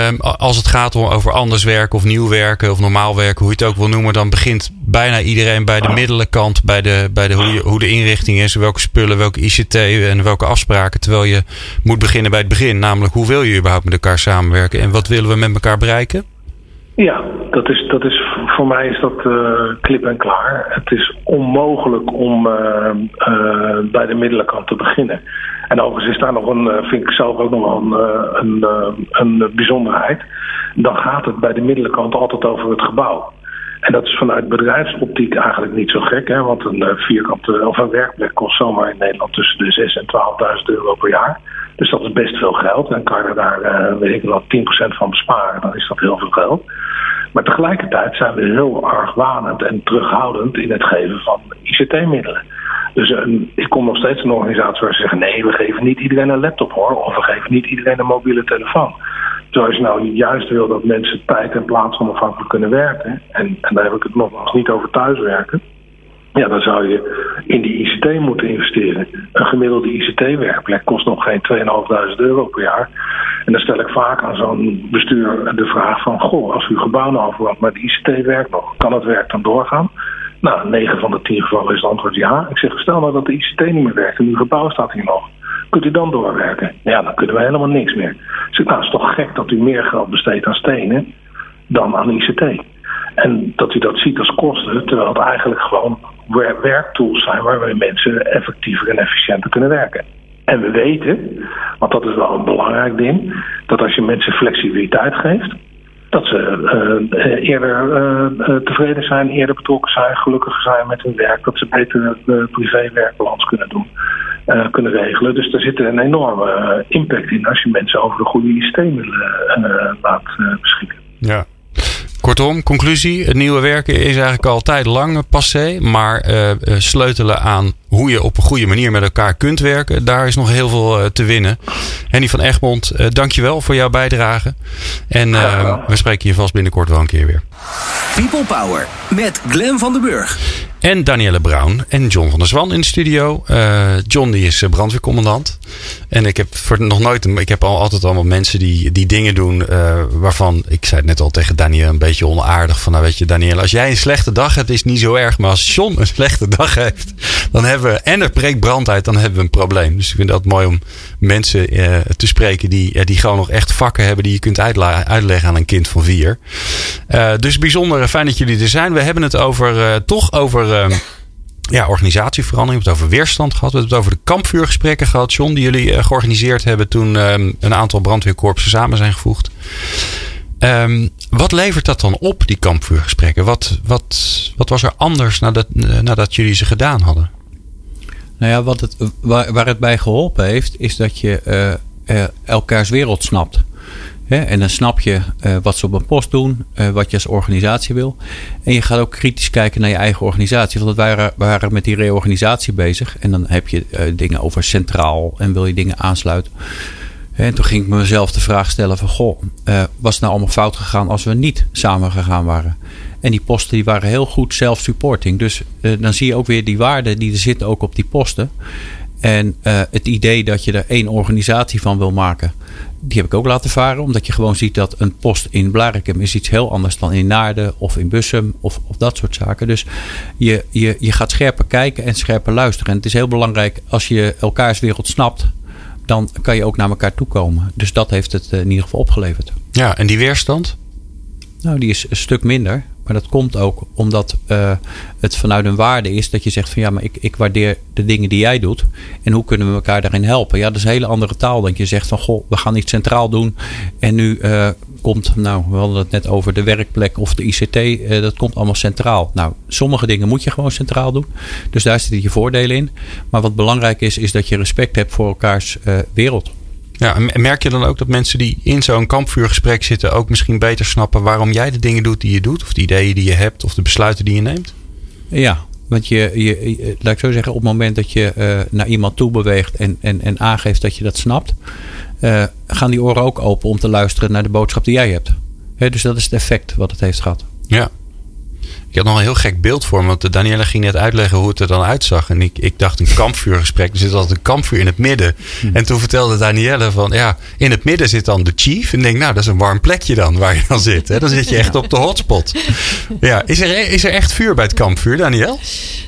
um, als het gaat om over anders werken of nieuw werken of normaal werken, hoe je het ook wil noemen, dan begint bijna iedereen bij de middelenkant, bij de, bij de, hoe, de inrichting is, welke spullen, welke ICT en welke afspraken. Terwijl je moet beginnen bij het begin, namelijk hoe wil je überhaupt met elkaar samenwerken en wat willen we met elkaar bereiken? Ja, dat is, dat is, voor mij is dat uh, klip en klaar. Het is onmogelijk om uh, uh, bij de middelenkant te beginnen. En overigens is daar nog een, vind ik zelf ook nog wel een, een, een bijzonderheid. Dan gaat het bij de middelenkant altijd over het gebouw. En dat is vanuit bedrijfsoptiek eigenlijk niet zo gek, hè? want een vierkante of een werkplek kost zomaar in Nederland tussen de 6 en 12.000 euro per jaar. Dus dat is best veel geld. En kan je daar, weet ik wel, 10% van besparen, dan is dat heel veel geld. Maar tegelijkertijd zijn we heel argwanend en terughoudend in het geven van ICT-middelen. Dus um, ik kom nog steeds een organisatie waar ze zeggen: nee, we geven niet iedereen een laptop hoor, of we geven niet iedereen een mobiele telefoon. Terwijl je nou juist wil dat mensen tijd en plaats onafhankelijk kunnen werken, en, en daar heb ik het nogmaals niet over thuiswerken. Ja, dan zou je in die ICT moeten investeren. Een gemiddelde ICT-werkplek kost nog geen 2.500 euro per jaar. En dan stel ik vaak aan zo'n bestuur de vraag van... goh, als uw gebouw nou maar de ICT werkt nog... kan het werk dan doorgaan? Nou, 9 van de 10 gevallen is het antwoord ja. Ik zeg, stel nou dat de ICT niet meer werkt en uw gebouw staat hier nog. Kunt u dan doorwerken? Ja, dan kunnen we helemaal niks meer. Ik zeg, nou, het is toch gek dat u meer geld besteedt aan stenen dan aan ICT. En dat u dat ziet als kosten, terwijl het eigenlijk gewoon werktools zijn waarmee mensen effectiever en efficiënter kunnen werken. En we weten, want dat is wel een belangrijk ding, dat als je mensen flexibiliteit geeft, dat ze uh, eerder uh, tevreden zijn, eerder betrokken zijn, gelukkiger zijn met hun werk, dat ze beter de privé-werkbalans kunnen doen, kunnen regelen. Dus daar zit een enorme impact in als je mensen over de goede systemen laat beschikken. Ja, Kortom, conclusie. Het nieuwe werken is eigenlijk altijd lang passé. Maar uh, sleutelen aan hoe je op een goede manier met elkaar kunt werken. Daar is nog heel veel uh, te winnen. Henny van Egmond, uh, dankjewel voor jouw bijdrage. En we spreken je vast binnenkort wel een keer weer. People Power met Glen van den Burg. En Danielle Brown en John van der Zwan in de studio. Uh, John die is brandweercommandant. En ik heb voor nog nooit. Ik heb al, altijd allemaal mensen die, die dingen doen. Uh, waarvan. Ik zei het net al tegen Danielle een beetje onaardig. Van nou weet je, Danielle. Als jij een slechte dag hebt, is niet zo erg. Maar als John een slechte dag heeft. Dan hebben we. En er breekt brand uit. Dan hebben we een probleem. Dus ik vind dat mooi om mensen te spreken. Die, die gewoon nog echt vakken hebben. Die je kunt uitleggen aan een kind van vier. dus bijzonder fijn dat jullie er zijn. We hebben het over. toch over uh, ja, organisatieverandering. We hebben het over weerstand gehad. We hebben het over de kampvuurgesprekken gehad, John, die jullie uh, georganiseerd hebben toen um, een aantal brandweerkorpsen samen zijn gevoegd. Um, wat levert dat dan op, die kampvuurgesprekken? Wat, wat, wat was er anders nadat, nadat jullie ze gedaan hadden? Nou ja, wat het, waar, waar het bij geholpen heeft, is dat je elkaars wereld snapt en dan snap je uh, wat ze op een post doen, uh, wat je als organisatie wil. En je gaat ook kritisch kijken naar je eigen organisatie. Want we waren, waren met die reorganisatie bezig. En dan heb je uh, dingen over centraal en wil je dingen aansluiten. En toen ging ik mezelf de vraag stellen van... Goh, was het nou allemaal fout gegaan als we niet samen gegaan waren? En die posten die waren heel goed self-supporting. Dus dan zie je ook weer die waarden die er zitten ook op die posten. En het idee dat je er één organisatie van wil maken die heb ik ook laten varen. Omdat je gewoon ziet dat een post in Blarikum is iets heel anders dan in Naarden of in Bussum of, of dat soort zaken. Dus je, je, je gaat scherper kijken en scherper luisteren. En het is heel belangrijk als je elkaars wereld snapt, dan kan je ook naar elkaar toekomen. Dus dat heeft het eh, in ieder geval opgeleverd. Ja, en die weerstand? Nou, die is een stuk minder. Maar dat komt ook omdat uh, het vanuit een waarde is dat je zegt van ja, maar ik, ik waardeer de dingen die jij doet. En hoe kunnen we elkaar daarin helpen? Ja, dat is een hele andere taal dan je zegt van goh, we gaan iets centraal doen. En nu uh, komt, nou, we hadden het net over de werkplek of de ICT. Eh, dat komt allemaal centraal. Nou, sommige dingen moet je gewoon centraal doen. Dus daar zitten je voordelen in. Maar wat belangrijk is, is dat je respect hebt voor elkaars wereld. Ja, merk je dan ook dat mensen die in zo'n kampvuurgesprek zitten ook misschien beter snappen waarom jij de dingen doet die je doet, of de ideeën die je hebt, of de besluiten die je neemt? Ja, want je, je, laat ik zo zeggen, op het moment dat je uh, naar iemand toe beweegt en, en, en aangeeft dat je dat snapt, uh, gaan die oren ook open om te luisteren naar de boodschap die jij hebt. Dus dat is het effect wat het heeft gehad. Ja. Ik had nog een heel gek beeld voor me. Want Danielle ging net uitleggen hoe het er dan uitzag. En ik, ik dacht een kampvuurgesprek. Er zit altijd een kampvuur in het midden. En toen vertelde Danielle van ja, in het midden zit dan de chief. En ik denk, nou, dat is een warm plekje dan waar je dan zit. Hè? Dan zit je echt op de hotspot. Ja, is er, is er echt vuur bij het kampvuur, Danielle?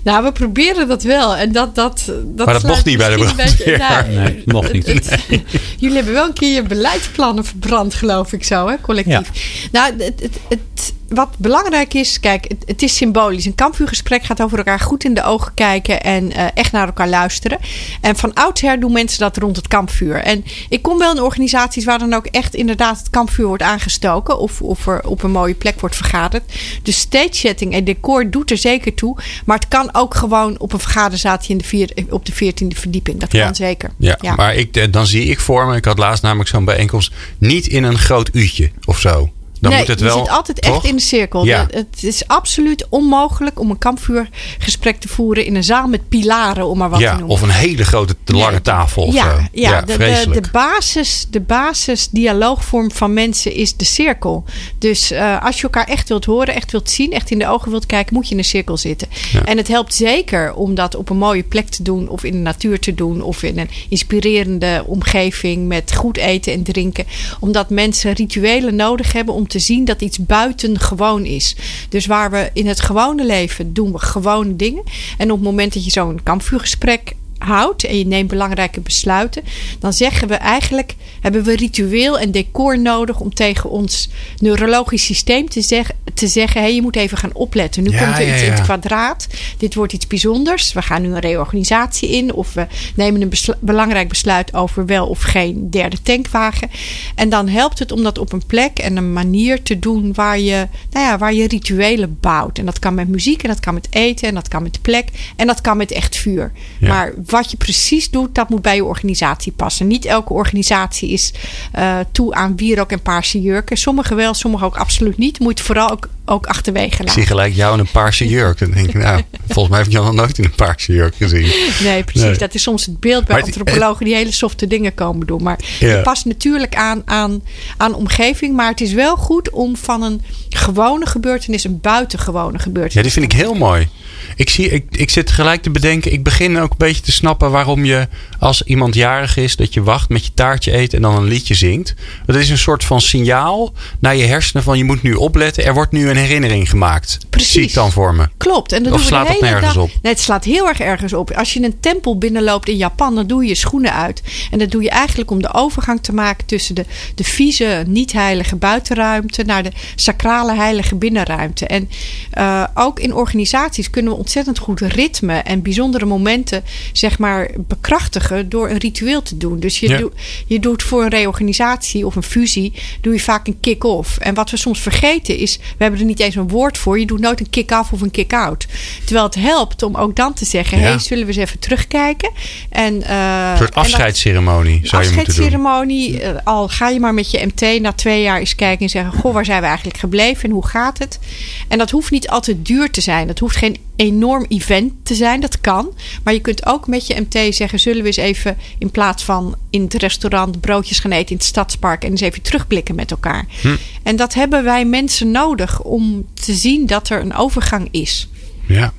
Nou, we proberen dat wel. En dat, dat, dat Maar dat mocht niet bij de brandweer. beetje- Nee, mocht niet. Het- het- (laughs) jullie hebben wel een keer je beleidsplannen verbrand, geloof ik zo, hè, collectief. Nou, het, het, het, wat belangrijk is, kijk, het, het is symbolisch. Een kampvuurgesprek gaat over elkaar goed in de ogen kijken en eh, echt naar elkaar luisteren. En van oudsher doen mensen dat rond het kampvuur. En ik kom wel in organisaties waar dan ook echt inderdaad het kampvuur wordt aangestoken of, of er op een mooie plek wordt vergaderd. Dus stage setting en decor doet er zeker toe. Maar het kan ook gewoon op een vergaderzaaltje in de vier, op de 14e verdieping. Dat kan zeker. Ja, maar ik, eh, dan zie ik voor me, ik had laatst namelijk zo'n bijeenkomst, niet in een groot uurtje of zo. Dan nee, moet het wel. je zit altijd toch? echt in de cirkel. Ja. Het is absoluut onmogelijk om een kampvuurgesprek te voeren in een zaal met pilaren, om maar wat te noemen. of een hele grote te lange Nee, tafel. Of ja, zo. ja, de, de, basis, de basis dialoogvorm van mensen is de cirkel. Dus eh, als je elkaar echt wilt horen, echt wilt zien, echt in de ogen wilt kijken, moet je in een cirkel zitten. En het helpt zeker om dat op een mooie plek te doen, of in de natuur te doen, of in een inspirerende omgeving met goed eten en drinken. Omdat mensen rituelen nodig hebben om te zien dat iets buitengewoon is. Dus waar we in het gewone leven doen we gewone dingen. En op het moment dat je zo'n kampvuurgesprek houdt en je neemt belangrijke besluiten, dan zeggen we eigenlijk hebben we ritueel en decor nodig om tegen ons neurologisch systeem te, zeg, te zeggen: hey, je moet even gaan opletten. Nu Ja, komt er ja, iets in het kwadraat. Dit wordt iets bijzonders. We gaan nu een reorganisatie in of we nemen een beslu- belangrijk besluit over wel of geen derde tankwagen. En dan helpt het om dat op een plek en een manier te doen waar je, nou ja, waar je rituelen bouwt. En dat kan met muziek en dat kan met eten en dat kan met plek en dat kan met echt vuur. Maar wat je precies doet, dat moet bij je organisatie passen. Niet elke organisatie is eh, toe aan wierook en paarse jurken. Sommige wel, sommige ook absoluut niet. Moet je vooral ook, ook achterwege Ik zie laten. gelijk jou in een paarse jurk. Dan denk ik, nou, (laughs) volgens mij heb ik jou nog nooit in een paarse jurk gezien. Nee, precies. Nee. Dat is soms het beeld bij Maar antropologen die hele softe dingen komen doen. Maar je past natuurlijk aan, aan, aan omgeving. Maar het is wel goed om van een gewone gebeurtenis een buitengewone gebeurtenis Ja, die vind ik heel mooi. Ik, zie, ik, ik zit gelijk te bedenken. Ik begin ook een beetje te snappen waarom je als iemand jarig is, dat je wacht met je taartje eet en dan een liedje zingt. Dat is een soort van signaal naar je hersenen van je moet nu opletten. Er wordt nu een herinnering gemaakt. Precies. Zie ik dan voor me. Klopt. En dat Of slaat dat nergens dag- op? Nee, het slaat heel erg ergens op. Als je een tempel binnenloopt in Japan, dan doe je je schoenen uit. En dat doe je eigenlijk om de overgang te maken tussen de, de vieze, niet-heilige buitenruimte naar de sacrale, heilige binnenruimte. En eh, ook in organisaties kunnen we ontzettend goed ritme en bijzondere momenten, zeg maar, bekrachtigen door een ritueel te doen. Dus je, Ja. doet je doet voor een reorganisatie of een fusie, doe je vaak een kick-off. En wat we soms vergeten is, we hebben er niet eens een woord voor. Je doet nooit een kick-off of een kick-out. Terwijl het helpt om ook dan te zeggen, Ja. hey, zullen we eens even terugkijken? En, eh, Een soort afscheidsceremonie zou je moeten doen. afscheidsceremonie. eh, al ga je maar met je MT na twee jaar eens kijken en zeggen: Goh, waar zijn we eigenlijk gebleven en hoe gaat het? En dat hoeft niet altijd duur te zijn. Dat hoeft geen enorm event te zijn. Dat kan. Maar je kunt ook met je MT zeggen: Zullen we eens even in plaats van in het restaurant broodjes gaan eten in het stadspark en eens even terugblikken met elkaar? Hm. En dat hebben wij mensen nodig om te zien dat er een overgang is. Ja.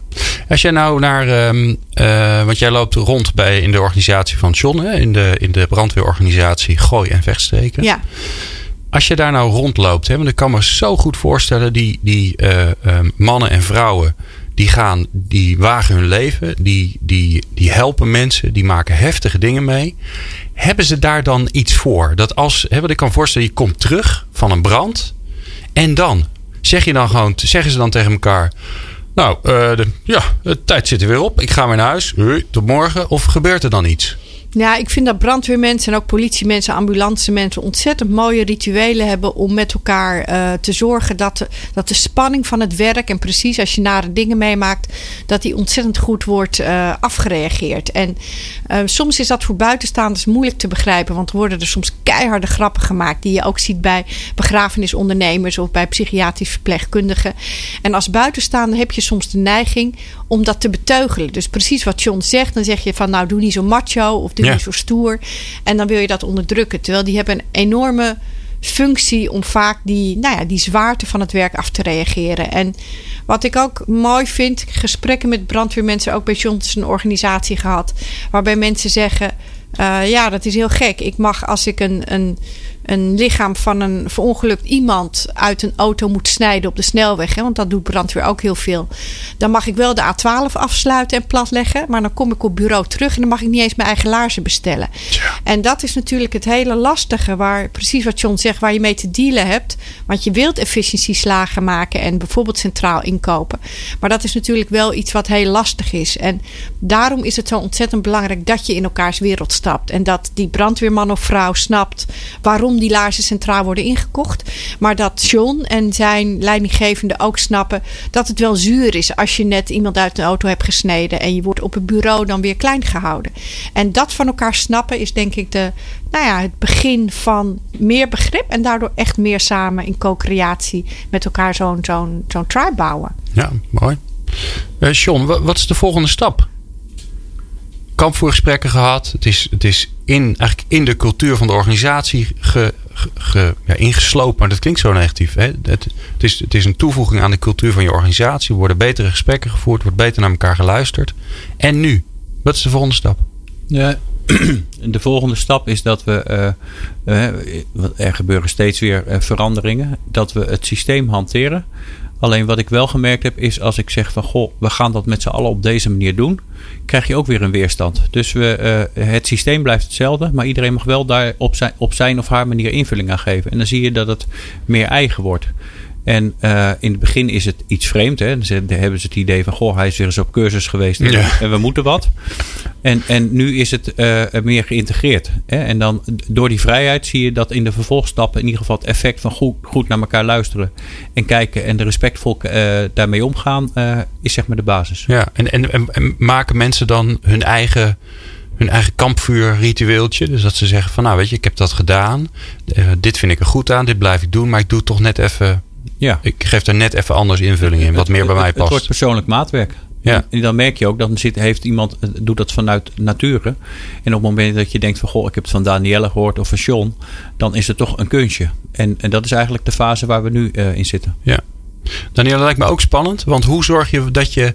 Als jij nou naar, ehm, eh, want jij loopt rond bij in de organisatie van John, hè, in, de, in de brandweerorganisatie Gooi en Vechtstreken. Ja. Als je daar nou rondloopt, hè, want ik kan me zo goed voorstellen, die, die eh, eh, mannen en vrouwen, die gaan, die wagen hun leven, die, die, die helpen mensen, die maken heftige dingen mee. Hebben ze daar dan iets voor? Dat als, hè, wat ik kan voorstellen, je komt terug van een brand en dan zeg je dan gewoon, zeggen ze dan tegen elkaar. Nou, eh, ja, de tijd zit er weer op. Ik ga weer naar huis. Tot morgen. Of gebeurt er dan iets? Ja, ik vind dat brandweermensen en ook politiemensen, ambulancemensen ontzettend mooie rituelen hebben om met elkaar eh, te zorgen dat de, dat de spanning van het werk en precies als je nare dingen meemaakt, dat die ontzettend goed wordt eh, afgereageerd. En eh, soms is dat voor buitenstaanders moeilijk te begrijpen, want er worden er soms keiharde grappen gemaakt die je ook ziet bij begrafenisondernemers of bij psychiatrisch verpleegkundigen. En als buitenstaander heb je soms de neiging om dat te beteugelen. Dus precies wat John zegt, dan zeg je van nou doe niet zo macho of doe Ja. niet zo stoer. En dan wil je dat onderdrukken. Terwijl die hebben een enorme functie om vaak die, nou ja, die zwaarte van het werk af te reageren. En wat ik ook mooi vind, gesprekken met brandweermensen, ook bij Johnson organisatie gehad, waarbij mensen zeggen: uh, ja, dat is heel gek. Ik mag als ik een, een een lichaam van een verongelukt iemand uit een auto moet snijden op de snelweg, hè, want dat doet brandweer ook heel veel, dan mag ik wel de A12 afsluiten en platleggen. Maar dan kom ik op bureau terug en dan mag ik niet eens mijn eigen laarzen bestellen. En dat is natuurlijk het hele lastige, waar precies wat John zegt, waar je mee te dealen hebt. Want je wilt efficiëntieslagen maken en bijvoorbeeld centraal inkopen. Maar dat is natuurlijk wel iets wat heel lastig is. En daarom is het zo ontzettend belangrijk dat je in elkaars wereld En dat die brandweerman of vrouw snapt waarom die laarzen centraal worden ingekocht. Maar dat John en zijn leidinggevende ook snappen dat het wel zuur is als je net iemand uit een auto hebt gesneden en je wordt op het bureau dan weer klein gehouden. En dat van elkaar snappen is denk ik de, nou ja, het begin van meer begrip en daardoor echt meer samen in co-creatie met elkaar zo'n zo'n zo'n tribe bouwen. Ja, mooi. Uh, John, wat is de volgende stap? Kampvoergesprekken gehad. Het is, het is in, eigenlijk in de cultuur van de organisatie ge, ja, ingeslopen. Maar dat klinkt zo negatief. Hè? Het, het, is, het is een toevoeging aan de cultuur van je organisatie. Er worden betere gesprekken gevoerd. Wordt beter naar elkaar geluisterd. En nu? Wat is de volgende stap? Ja, (clears throat) de volgende stap is dat we. Uh, er gebeuren steeds weer uh, veranderingen. Dat we het systeem hanteren. Alleen wat ik wel gemerkt heb is als ik zeg van goh, we gaan dat met z'n allen op deze manier doen, krijg je ook weer een weerstand. Dus we, uh, het systeem blijft hetzelfde, maar iedereen mag wel daar op zijn, op zijn of haar manier invulling aan geven. En dan zie je dat het meer eigen wordt. En uh, in het begin is het iets vreemd. Hè? Dan hebben ze het idee van: goh, hij is weer eens op cursus geweest en, we moeten wat. En, en nu is het uh, meer geïntegreerd. Hè? En dan door die vrijheid zie je dat in de vervolgstappen in ieder geval het effect van goed, goed naar elkaar luisteren en kijken en respectvol uh, daarmee omgaan, is zeg maar de basis. Ja, en, en, en maken mensen dan hun eigen hun eigen kampvuurritueeltje. Dus dat ze zeggen van nou weet je, ik heb dat gedaan. Uh, dit vind ik er goed aan, dit blijf ik doen. Maar ik doe het toch net even ja. Ik geef er net even anders invulling in, wat meer bij mij past. Het wordt persoonlijk maatwerk. Ja. En dan merk je ook, dan zit, heeft iemand, eh, doet dat vanuit nature. En op het moment dat je denkt van, goh, ik heb het van Danielle gehoord of van Sean, dan is het toch een kunstje. En, en dat is eigenlijk de fase waar we nu uh, in zitten. Ja. Danielle, lijkt me ook spannend. Want hoe zorg je dat je,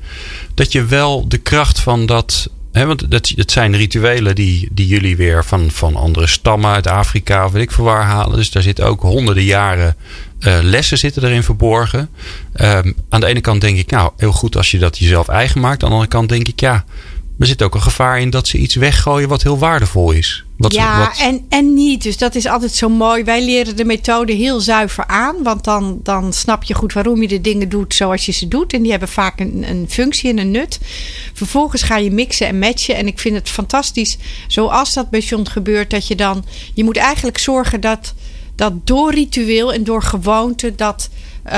dat je wel de kracht van dat He, want dat, het zijn rituelen die, die jullie weer van, van andere stammen uit Afrika of weet ik veel waar halen. Dus daar zitten ook honderden jaren uh, lessen zitten erin verborgen. Um, aan de ene kant denk ik, nou, heel goed als je dat jezelf eigen maakt. Aan de andere kant denk ik, ja, er zit ook een gevaar in dat ze iets weggooien wat heel waardevol is. Wat, ja, wat... En, en niet. Dus dat is altijd zo mooi. Wij leren de methode heel zuiver aan. Want dan, dan snap je goed waarom je de dingen doet zoals je ze doet. En die hebben vaak een, een functie en een nut. Vervolgens ga je mixen en matchen. En ik vind het fantastisch, zoals dat bij John gebeurt, dat je dan... Je moet eigenlijk zorgen dat, dat door ritueel en door gewoonte... dat uh,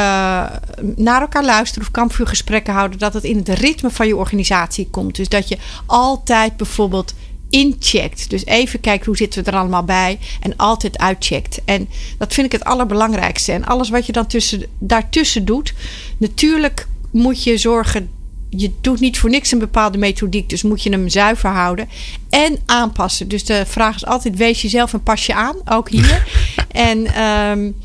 naar elkaar luisteren of kampvuurgesprekken houden, dat het in het ritme van je organisatie komt. Dus dat je altijd bijvoorbeeld incheckt. Dus even kijken hoe zitten we er allemaal bij en altijd uitcheckt. En dat vind ik het allerbelangrijkste. En alles wat je dan tussen, daartussen doet, natuurlijk moet je zorgen. Je doet niet voor niks een bepaalde methodiek, dus moet je hem zuiver houden en aanpassen. Dus de vraag is altijd: wees jezelf en pas je aan, ook hier. (laughs) en um,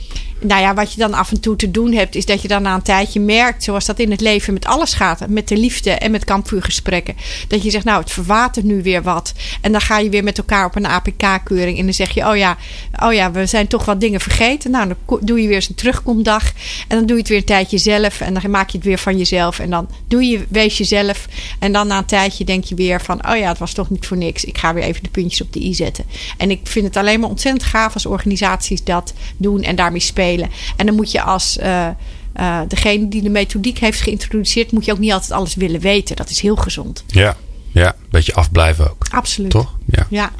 nou ja, wat je dan af en toe te doen hebt, is dat je dan na een tijdje merkt, zoals dat in het leven met alles gaat, met de liefde en met kampvuurgesprekken, dat je zegt, nou, het verwatert nu weer wat. En dan ga je weer met elkaar op een APK-keuring en dan zeg je, oh ja, oh ja, we zijn toch wat dingen vergeten. Nou, dan doe je weer eens een terugkomdag en dan doe je het weer een tijdje zelf en dan maak je het weer van jezelf en dan doe je, wees jezelf en dan na een tijdje denk je weer van, oh ja, het was toch niet voor niks. Ik ga weer even de puntjes op de i zetten. En ik vind het alleen maar ontzettend gaaf als organisaties dat doen en daarmee spelen. En dan moet je als uh, uh, degene die de methodiek heeft geïntroduceerd, moet je ook niet altijd alles willen weten. Dat is heel gezond. Ja, ja een beetje afblijven ook. Absoluut. Toch? Ja. ja.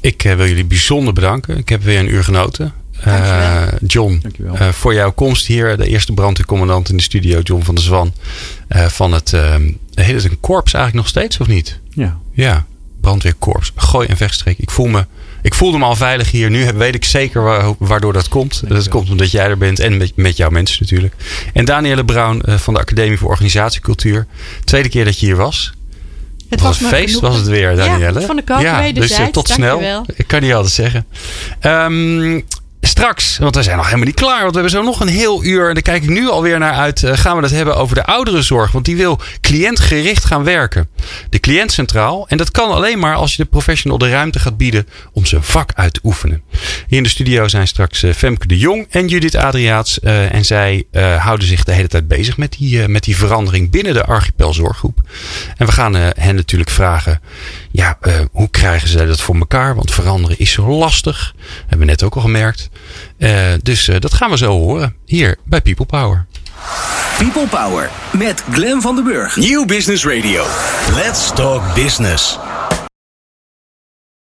Ik uh, wil jullie bijzonder bedanken. Ik heb weer een uur genoten. Uh, John, uh, voor jouw komst hier. De eerste brandweercommandant in de studio, John van der Zwan. Uh, van het, heet het een korps eigenlijk nog steeds of niet? Ja. Ja, brandweerkorps. Gooi en vechtstreek. Ik voel me ik voelde me al veilig hier. Nu weet ik zeker waardoor dat komt. Dat komt omdat jij er bent en met, met jouw mensen natuurlijk. En Danielle Brown eh, van de Academie voor Organisatiecultuur. Tweede keer dat je hier was. Het was, een feest, was het weer, Danielle. Ja, van de kant ja, dus uh, tot snel. Ik kan niet altijd zeggen. Um, Straks, want we zijn nog helemaal niet klaar. Want we hebben zo nog een heel uur. En daar kijk ik nu alweer naar uit. Uh, gaan we het hebben over de ouderenzorg. Want die wil cliëntgericht gaan werken. De cliënt centraal. En dat kan alleen maar als je de professional de ruimte gaat bieden om zijn vak uit te oefenen. Hier in de studio zijn straks uh, Femke de Jong en Judith Adriaats. Uh, en zij houden zich de hele tijd bezig met die, met die verandering binnen de Archipel Zorggroep. En we gaan hen natuurlijk vragen. Ja, hoe krijgen zij dat voor elkaar? Want veranderen is zo lastig. Hebben we net ook al gemerkt. Uh, dus uh, dat gaan we zo horen hier bij People Power. People Power met Glen van den Burg. Nieuw Business Radio. Let's talk business.